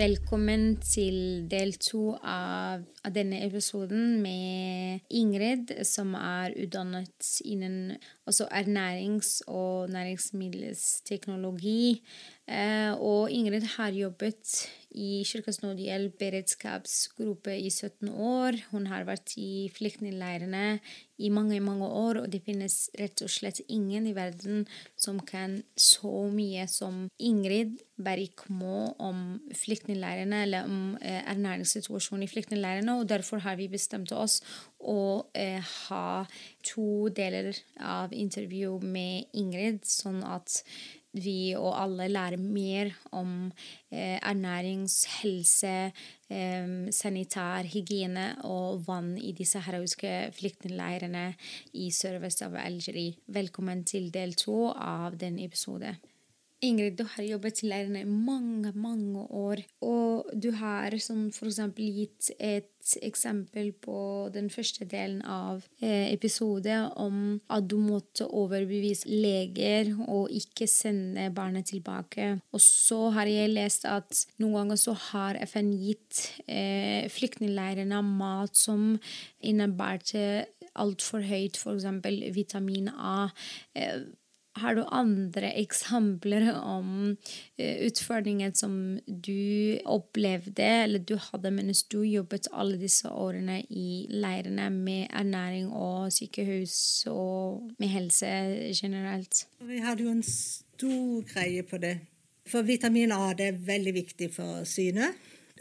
Velkommen til del to av, av, denne episoden med Ingrid, som er utdannet innen altså ernærings- og næringsmiddelsteknologi. Eh, og Ingrid har jobbet i Kirkens Nødhjelp beredskapsgruppe i 17 år. Hun har vært i flyktningleirene i mange mange år, og det finnes rett og slett ingen i verden som kan så mye som Ingrid Berikmo om flyktningleirene eller om eh, ernæringssituasjonen i flyktningleirene, og derfor har vi bestemt oss å eh, ha to deler av intervju med Ingrid, sånn at vi og alle lærer mer om eh, ernærings-, helse-, eh, sanitær, hygiene og vann i de saharawiske flyktningleirene i sørvest av Algerie. Velkommen til del to av denne episoden. Ingrid, du har jobbet i leirene i mange, mange år. Og du har sånn for eksempel gitt et eksempel på den første delen av eh, episoden om at du måtte overbevise leger og ikke sende barnet tilbake. Og så har jeg lest at noen ganger så har FN gitt eh, flyktningleirene mat som innebærte altfor høyt, f.eks. vitamin A. Eh, har du andre eksempler om uh, utfordringer som du opplevde, eller du hadde mens du jobbet alle disse årene i leirene med ernæring og sykehus og med helse generelt? Vi hadde jo en stor greie på det. For vitamin A det er veldig viktig for synet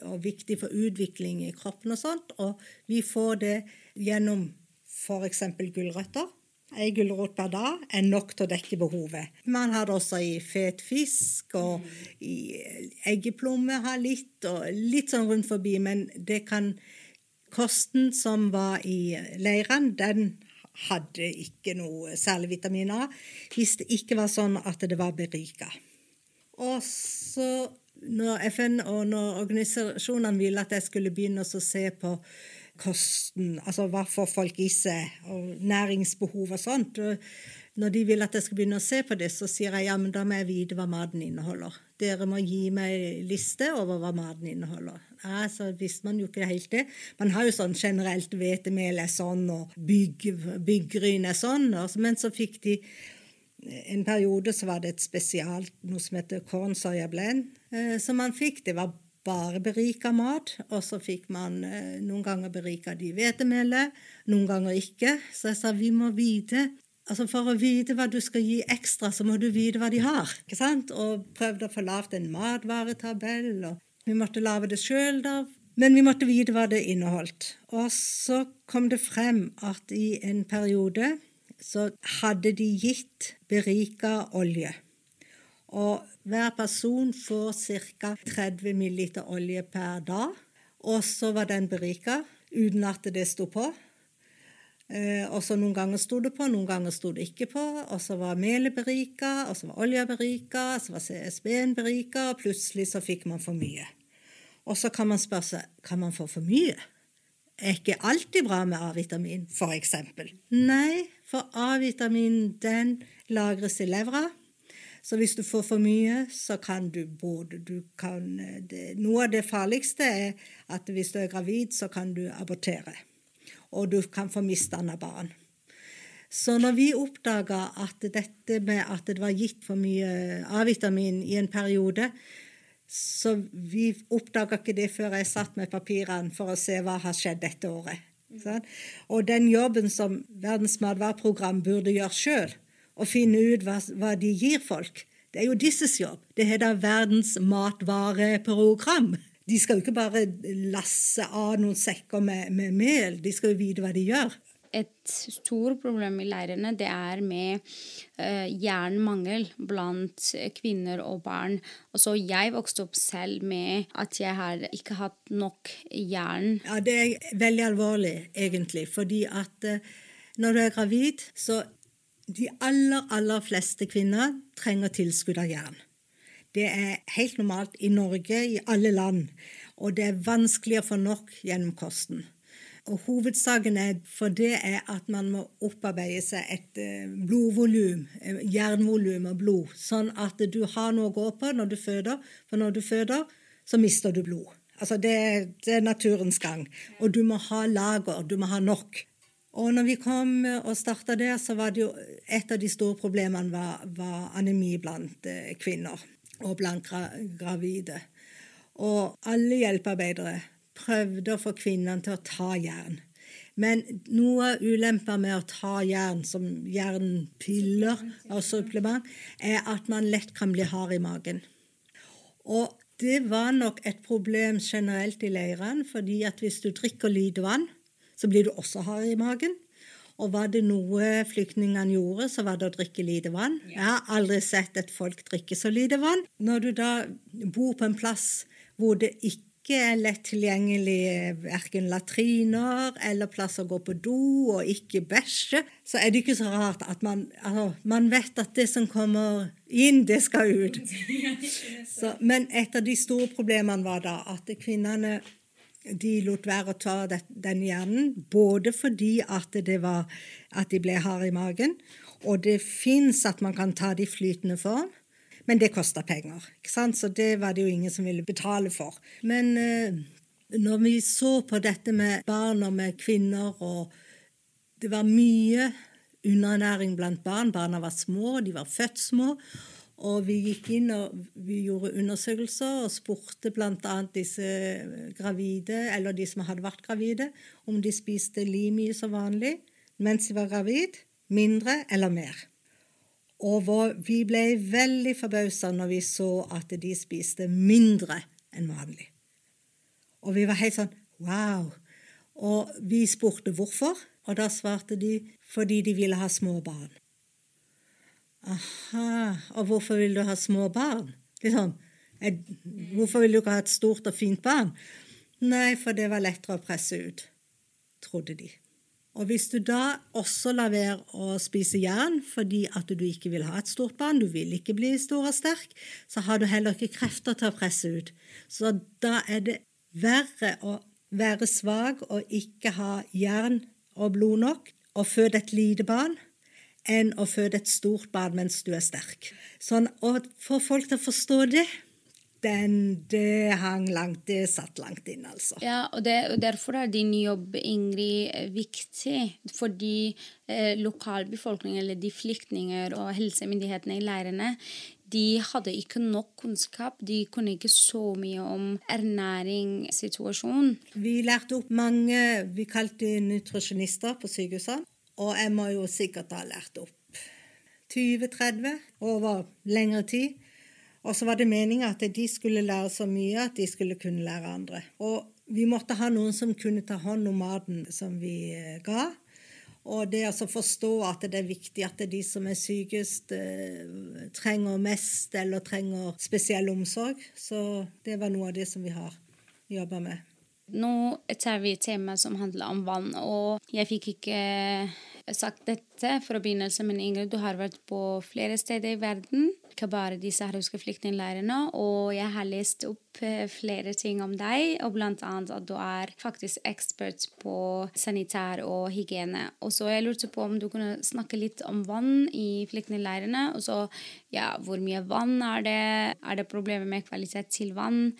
og viktig for utvikling i kroppen og sånt. Og vi får det gjennom f.eks. gulrøtter Ei gulrot per dag er nok til å dekke behovet. Man har det også i fet fisk, og i eggeplomme har litt, og litt sånn rundt forbi. Men det kan Kosten som var i leirene, den hadde ikke noe særlig vitamin A hvis det ikke var sånn at det var berika. Og så, når FN og når organisasjonene ville at jeg skulle begynne å se på kosten, altså hva får folk i seg, og næringsbehov og sånt. Når de vil at jeg skal begynne å se på det, så sier jeg ja, men da må jeg vite hva maten inneholder. Dere må gi meg liste over hva maten inneholder. Ja, så visste man jo ikke helt det. Man har jo sånn generelt hvetemel er sånn, og bygg, byggryn er sånn. Men så fikk de en periode så var det et spesialt, noe som heter corn soya blend, eh, som man fikk. Det var bare berika mat. Og så fikk man eh, noen ganger berika de hvetemelet, noen ganger ikke. Så jeg sa vi må vite altså For å vite hva du skal gi ekstra, så må du vite hva de har. ikke sant? Og prøvde å få lagd en matvaretabell. og Vi måtte lage det sjøl, da. Men vi måtte vite hva det inneholdt. Og så kom det frem at i en periode så hadde de gitt berika olje. Og hver person får ca. 30 ml olje per dag. Og så var den berika uten at det sto på. Eh, og så Noen ganger sto det på, noen ganger sto det ikke på. Og så var melet berika, og så var olja berika, så var CSB-en berika, og plutselig så fikk man for mye. Og så kan man spørre seg kan man få for mye. Er ikke alltid bra med A-vitamin, f.eks.? Nei, for A-vitamin den lagres i levra. Så hvis du får for mye, så kan du både du kan, det, Noe av det farligste er at hvis du er gravid, så kan du abortere. Og du kan få misdanna barn. Så når vi oppdaga at dette med at det var gitt for mye A-vitamin i en periode, så vi oppdaga ikke det før jeg satt med papirene for å se hva har skjedd dette året. Sånn? Og den jobben som Verdens matvareprogram burde gjøre sjøl, å finne ut hva, hva, de gir folk. Det er jo disses jobb. Det heter Verdens matvareprogram. De skal jo ikke bare lasse av noen sekker med, med mel, de skal jo vite hva de gjør. et stort problem i leirene det er med uh, jernmangel blant kvinner og barn. Og så jeg vokste opp selv med at jeg har ikke hatt nok jern. Ja, Det er veldig alvorlig, egentlig. Fordi at uh, når du er gravid, så de aller, aller fleste kvinner trenger tilskudd av jern. Det er helt normalt i Norge, i alle land. Og det er vanskelig å få nok gjennom kosten. Og Hovedsaken er for det er at man må opparbeide seg et eh, blodvolum, eh, jernvolum av blod, sånn at du har noe å gå på når du føder. For når du føder, så mister du blod. Altså det, det er naturens gang. Og du må ha lager, du må ha nok. Og når vi kom og starta der, så var det jo et av de store problemene var, var anemi blant eh, kvinner og blant gra gravide. Og alle hjelpearbeidere prøvde å få kvinnene til å ta jern. Men noe av ulempa med å ta jern som jernpiller og supplement, er at man lett kan bli hard i magen. Og det var nok et problem generelt i leirene, fordi at hvis du drikker lite vann, så blir du også hard i magen. Og var det noe flyktningene gjorde, så var det å drikke lite vann. Jeg har aldri sett et folk drikke så lite vann. Når du da bor på en plass hvor det ikke er lett tilgjengelig verken latriner eller plass å gå på do, og ikke bæsje, så er det ikke så rart at man, altså, man vet at det som kommer inn, det skal ut. Så, men et av de store problemene var da at kvinnene de lot være å ta den hjernen, både fordi at, det var, at de ble harde i magen, og det fins at man kan ta de flytende form. Men det kosta penger, så det var det jo ingen som ville betale for. Men eh, når vi så på dette med barn og med kvinner, og det var mye underernæring blant barn Barna var små, de var født små. Og vi gikk inn og vi gjorde undersøkelser og spurte bl.a. disse gravide, eller de som hadde vært gravide, om de spiste like mye som vanlig mens de var gravid, mindre eller mer. Og vi ble veldig forbausa når vi så at de spiste mindre enn vanlig. Og vi var helt sånn wow. Og vi spurte hvorfor, og da svarte de fordi de ville ha små barn. Aha, og hvorfor vil du ha små barn? Liksom, hvorfor vil du ikke ha et stort og fint barn? Nei, for det var lettere å presse ut, trodde de. Og hvis du da også lar være å spise jern fordi at du ikke vil ha et stort barn, du vil ikke bli stor og sterk, så har du heller ikke krefter til å presse ut. Så da er det verre å være svak og ikke ha jern og blod nok og føde et lite barn enn å føde et stort barn mens du er sterk. Sånn, og for folk til å forstå det, den, det hang langt, det satt langt inn, altså. Ja, og, det, og derfor er din jobb, Ingrid, viktig. Fordi eh, lokalbefolkningen, eller de flyktninger og helsemyndighetene i leirene, de hadde ikke nok kunnskap. De kunne ikke så mye om ernæringssituasjonen. Vi lærte opp mange vi kalte nutrasjonister på sykehusene. Og jeg må jo sikkert ha lært opp 20-30 over lengre tid. Og så var det meninga at de skulle lære så mye at de skulle kunne lære andre. Og vi måtte ha noen som kunne ta hånd om maten som vi eh, ga. Og det å forstå at det er viktig at de som er sykest, eh, trenger mest eller trenger spesiell omsorg. Så det var noe av det som vi har jobba med. Nå tar vi et tema som handler om vann, og jeg fikk ikke sagt dette for å begynnelse, men Ingrid, du har vært på flere steder i verden ikke bare de sahrawiske flyktningleirene. Og jeg har lest opp eh, flere ting om deg, og blant annet at du er faktisk ekspert på sanitær og hygiene. Og så jeg lurte på om du kunne snakke litt om vann i flyktningleirene. Og så ja, hvor mye vann er det? Er det problemer med kvalitet til vann?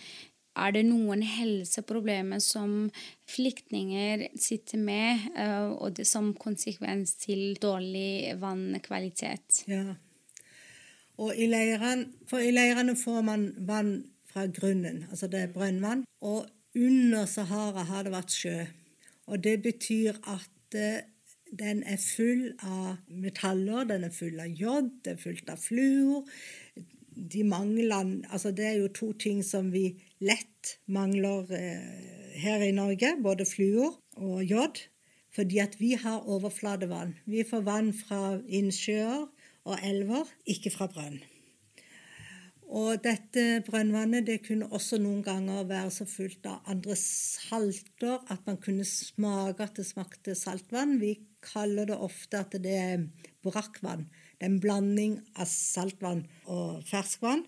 Er det noen helseproblemer som flyktninger sitter med, uh, og det som konsekvens til dårlig vannkvalitet? Ja, og i leirene, for i leirene får man vann fra grunnen, altså det er brønnvann. Og under Sahara har det vært sjø. Og det betyr at eh, den er full av metaller, den er full av jod, det er fullt av fluor. De mangler, altså det er jo to ting som vi lett mangler eh, her i Norge, både fluor og jod. Fordi at vi har overflatevann. Vi får vann fra innsjøer og elver, ikke fra brønn. Og dette brønnvannet det kunne også noen ganger være så fullt av andre salter at man kunne smake at det smakte saltvann. Vi kaller det ofte at det er brakkvann. Det er en blanding av saltvann og ferskvann.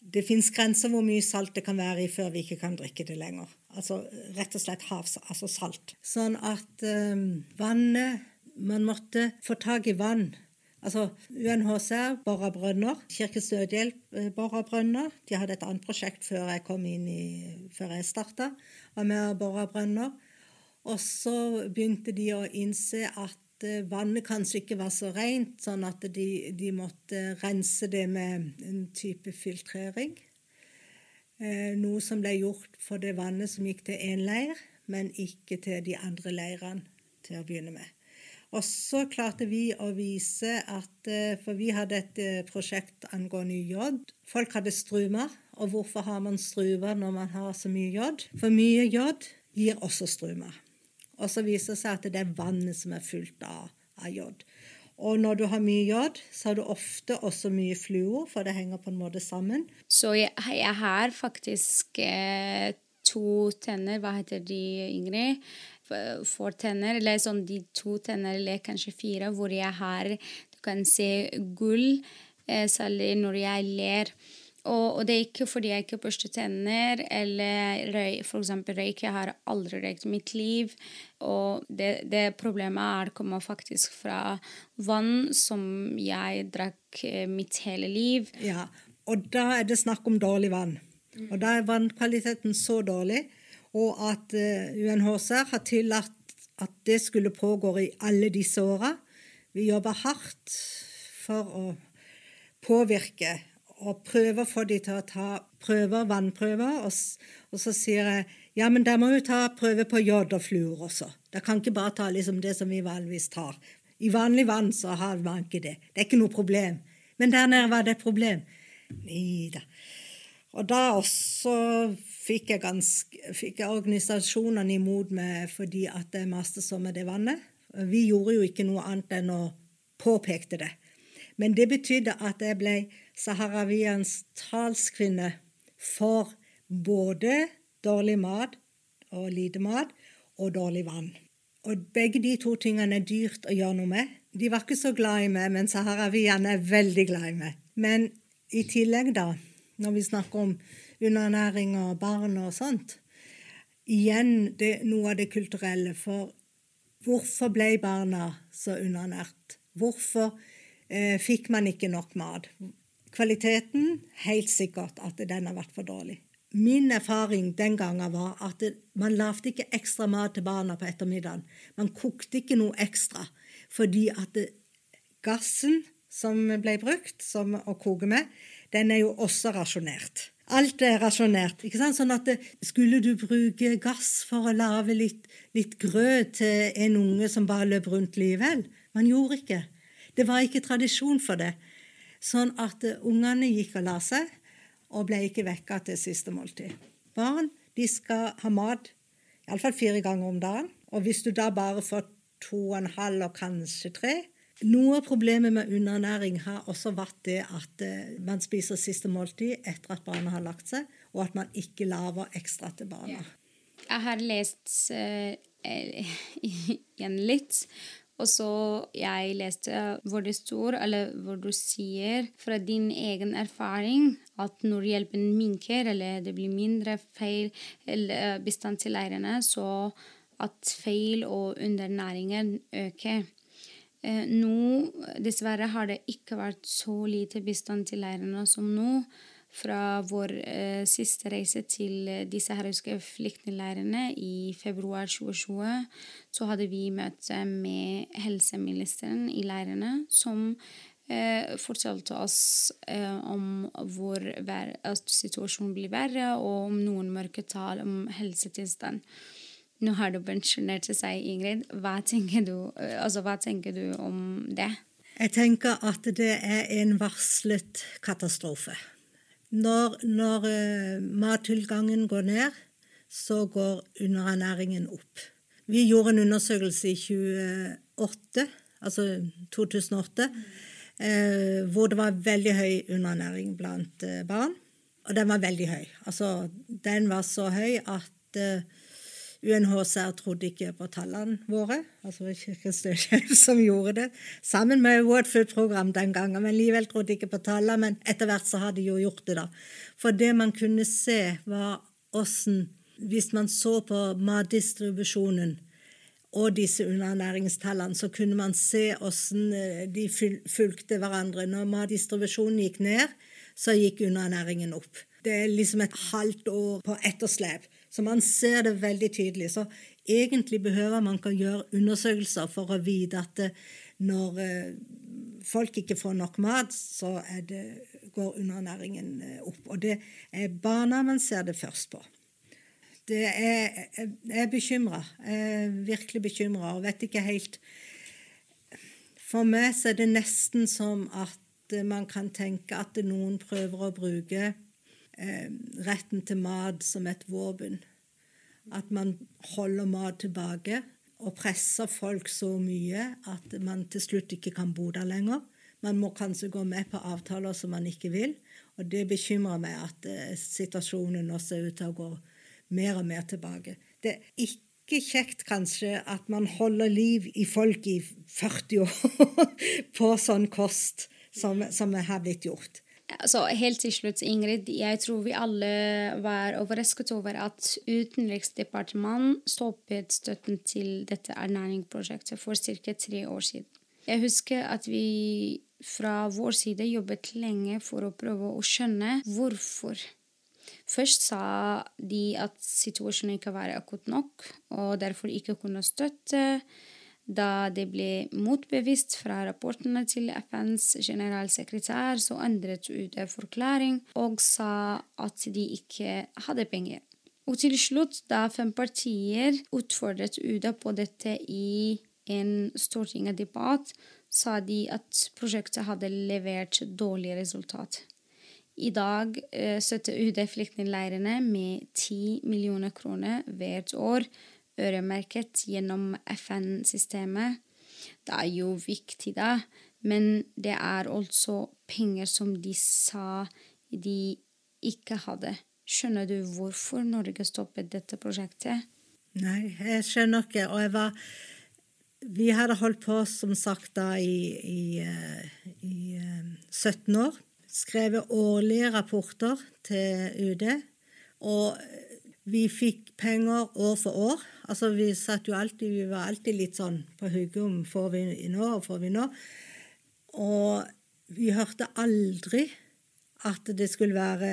Det fins grenser hvor mye salt det kan være i før vi ikke kan drikke det lenger. Altså rett og slett havs, altså salt. Sånn at um, vannet Man måtte få tak i vann Altså UNHCR bora brønner. Kirkens Nødhjelp eh, bora brønner. De hadde et annet prosjekt før jeg kom inn i, før jeg starta, med å bora brønner. Og så begynte de å innse at eh, vannet kanskje ikke var så rent, sånn at de, de måtte rense det med en type filtrering. Eh, noe som ble gjort for det vannet som gikk til én leir, men ikke til de andre leirene til å begynne med. Og så klarte vi å vise at eh, For vi hadde et prosjekt angående jod. Folk hadde strumer. Og hvorfor har man strumer når man har så mye jod? For mye jod gir også strumer. Og så viser det seg at det er vannet som er fullt av, av jod. Og når du har mye jod, så har du ofte også mye fluor, for det henger på en måte sammen. Så jeg, jeg har faktisk eh, to tenner. Hva heter de, Ingrid? fortenner, eller sånn de to tenner, eller kanskje fire, hvor jeg har Du kan se gull, eh, særlig når jeg ler. Og, og, det er ikke fordi jeg ikke børster tenner eller røy, f.eks. røyk. Jeg har aldri røykt i mitt liv. Og det, det, problemet er kommer faktisk fra vann som jeg drakk eh, mitt hele liv. Ja, og da er det snakk om dårlig vann. Og da er vannkvaliteten så dårlig og at UNHCR har tillatt at det skulle pågå i alle disse åra. Vi jobber hardt for å påvirke og prøver å få de til å ta prøver, vannprøver. Og, og så sier jeg ja, men der må vi ta prøve på jod og fluor også. Dere kan ikke bare ta liksom det som vi vanligvis tar. I vanlig vann så har man ikke det. Det er ikke noe problem. Men der nede var det et problem. Neida. Og da også fikk jeg, ganske, fikk jeg organisasjonene imot meg fordi at jeg maste så med det vannet. Vi gjorde jo ikke noe annet enn å påpekte det. Men det betydde at jeg ble saharawiens talskvinne for både dårlig mat og lite mat og dårlig vann. Og begge de to tingene er dyrt å gjøre noe med. De var ikke så glad i meg, men saharawiene er veldig glad i meg. Men i tillegg, da, når vi snakker om underernæring og barn og sånt. Igjen det, noe av det kulturelle. For hvorfor ble barna så underernært? Hvorfor fikk man ikke nok mat? Kvaliteten helt sikkert at den har vært for dårlig. Min erfaring den gangen var at man lagde ikke ekstra mat til barna på ettermiddagen. Man kokte ikke noe ekstra, fordi at gassen som ble brukt som å koke med, den er jo også rasjonert. Alt er rasjonert. ikke sant? Sånn at det, Skulle du bruke gass for å lage litt, litt grøt til en unge som bare løp rundt livet? Man gjorde ikke. Det var ikke tradisjon for det. Sånn at uh, ungene gikk og la seg, og ble ikke vekka til siste måltid. Barn de skal ha mat iallfall fire ganger om dagen. Og hvis du da bare får to og en halv og kanskje tre, noe av problemet med underernæring har også vært det at uh, man spiser siste måltid etter at barna har lagt seg, og at man ikke lager ekstra til barna. Jeg har lest uh, igjen litt, og så jeg leste hvor det står, eller hvor du sier fra din egen erfaring at når hjelpen minker, eller det blir mindre feil eller bistand til leirene, så at feil og undernæringen øker. Eh, nå, dessverre, har det ikke vært så lite bistand til leirene som nå. Fra vår eh, siste reise til de sahariske flyktningleirene i februar 2020, så hadde vi møte med helseministeren i leirene, som eh, fortalte oss eh, om hvor situasjonen blir verre, og om noen mørketall om helsetilstand. Nå har du pensjonert seg, Ingrid. Hva tenker, du, altså, hva tenker du om det? Jeg tenker at det er en varslet katastrofe. Når, når uh, mattilgangen går ned, så går underernæringen opp. Vi gjorde en undersøkelse i 2008, altså 2008, eh, hvor det var veldig høy underernæring blant eh, barn. Og den var veldig høy. Altså, den var så høy at eh, UNHCR trodde ikke på tallene våre. Altså Kirkens Nødhjelp som gjorde det, sammen med World Food Program den gangen. Men likevel trodde ikke på tallene. Men etter hvert så har de jo gjort det, da. For det man kunne se, var åssen Hvis man så på matdistribusjonen og disse underernæringstallene, så kunne man se hvordan eh, de fulgte hverandre. Når matdistribusjonen gikk ned, så gikk underernæringen opp. Det er liksom et halvt år på etterslep. Så man ser det veldig tydelig. Så egentlig behøver man ikke gjøre undersøkelser for å vite at eh, når eh, folk ikke får nok mat, så det, går undernæringen opp. Og det er barna man ser det først på det er, jeg er bekymra. Virkelig bekymra og vet ikke helt For meg så er det nesten som at man kan tenke at noen prøver å bruke eh, retten til mat som et våpen. At man holder mat tilbake og presser folk så mye at man til slutt ikke kan bo der lenger. Man må kanskje gå med på avtaler som man ikke vil. Og det bekymrer meg at eh, situasjonen nå ser ut til å gå mer og mer tilbake. Det er ikke kjekt kanskje at man holder liv i folk i 40 år på sånn kost som, som har blitt gjort. Altså, helt til slutt, Ingrid, jeg tror vi alle var overrasket over at Utenriksdepartementet stoppet støtten til dette ernæringsprosjektet for ca. tre år siden. Jeg husker at vi fra vår side jobbet lenge for å prøve å skjønne hvorfor Først sa de at situasjonen ikke var akutt nok, og derfor ikke kunne støtte. Da det ble motbevist fra rapportene til FNs generalsekretær, så endret UD forklaring og sa at de ikke hadde penger. Og til slutt, da fem partier utfordret UD på dette i en stortingsdebatt, sa de at prosjektet hadde levert dårlige resultat. I dag eh, støtter UD flyktningleirene med 10 millioner kroner hvert år, øremerket gjennom FN-systemet. Det er jo viktig, da, men det er altså penger som de sa de ikke hadde. Skjønner du hvorfor Norge stoppet dette prosjektet? Nei, jeg skjønner ikke. Og jeg var Vi hadde holdt på, som sagt, da i, i, eh, i 17 eh, år skrevet årlige rapporter til UD. Og vi fikk penger år for år. Altså Vi alltid, vi var alltid litt sånn på hugget om får vi nå og får vi nå. Og vi hørte aldri at det skulle være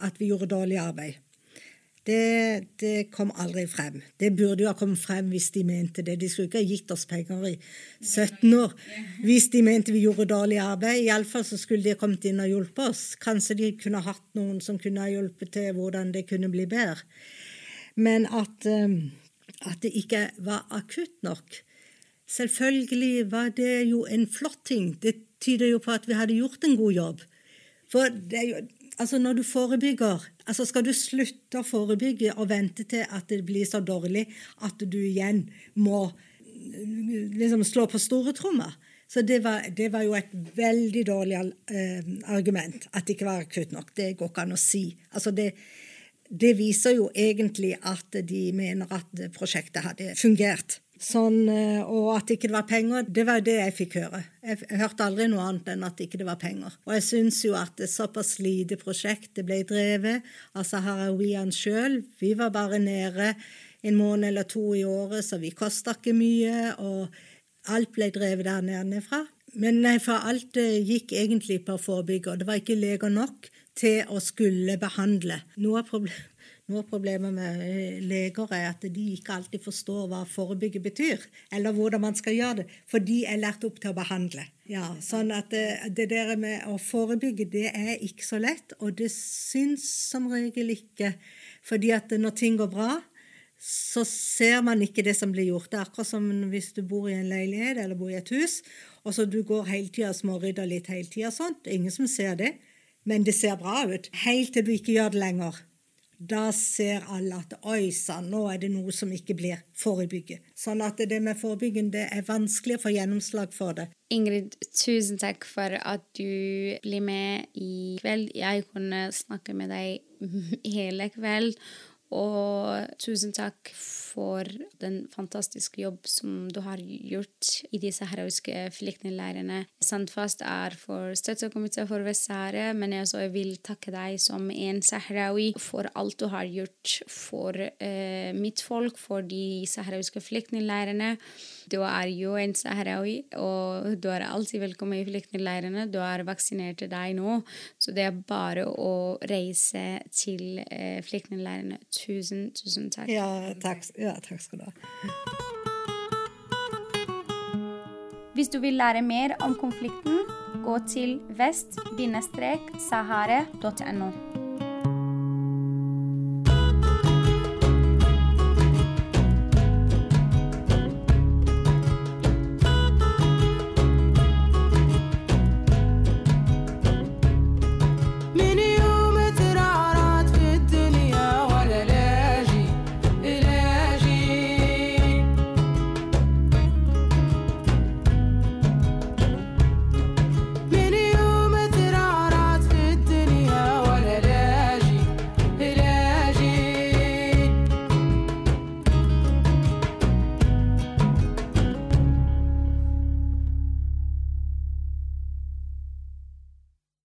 at vi gjorde dårlig arbeid. Det, det, kom aldri frem. Det burde jo ha kommet frem hvis de mente det. De skulle ikke ha gitt oss penger i 17 år hvis de mente vi gjorde dårlig arbeid. Iallfall så skulle de ha kommet inn og hjulpet oss. Kanskje de kunne hatt noen som kunne ha hjulpet til hvordan det kunne bli bedre. Men at, um, at det ikke var akutt nok Selvfølgelig var det jo en flott ting. Det tyder jo på at vi hadde gjort en god jobb. For det er jo altså når du forebygger altså Skal du slutte å forebygge og vente til at det blir så dårlig at du igjen må liksom slå på store trommer? Så det var, det var, jo et veldig dårlig eh, argument at det ikke var akutt nok. Det går ikke an å si. Altså det, det viser jo egentlig at de mener at prosjektet hadde fungert. Sånn, eh, og at ikke det var penger, det var det jeg fikk høre. Jeg hørte aldri noe annet enn at ikke det var penger. Og jeg syns jo at det såpass lite prosjekt det ble drevet av saharawiene sjøl. Vi var bare nede en måned eller to i året, så vi kosta ikke mye. Og alt ble drevet der nede fra. Men nei, for alt gikk egentlig på å forebygge, og det var ikke leger nok til å skulle behandle. Noe av noe av problemet med eh, leger er at de ikke alltid forstår hva forebygge betyr, eller hvordan man skal gjøre det, for de er lært opp til å behandle. Ja, sånn at det, eh, det der med å forebygge, det er ikke så lett, og det syns som regel ikke. Fordi at når ting går bra, så ser man ikke det som blir gjort. Det er akkurat som hvis du bor i en leilighet eller bor i et hus, og så du går hele tida og smårydder litt hele tida. Ingen som ser det, men det ser bra ut. Helt til du ikke gjør det lenger. Da ser alle at oi sann, nå er det noe som ikke blir forebygget. Sånn at det med forebygging det er vanskelig å få gjennomslag for det. Ingrid, tusen takk for at du blir med i kveld. Jeg kunne snakke med deg hele kveld. Og tusen takk for den fantastiske jobb som du har gjort i de saharawiske flyktningleirene. Sandfast er for støttekomiteen for Vest-Sahara, men jeg også vil takke deg som en sahrawi for alt du har gjort for eh, mitt folk, for de saharawiske flyktningleirene. Du er jo en sahrawi, og du er alltid velkommen i flyktningleirene. Du er vaksinert deg nå, så det er bare å reise til eh, flyktningleirene. Tusen, tusen takk. Ja, takk, ja, takk skal du ha. Hvis du vil lære mer om konflikten, gå til vest-sahare.no.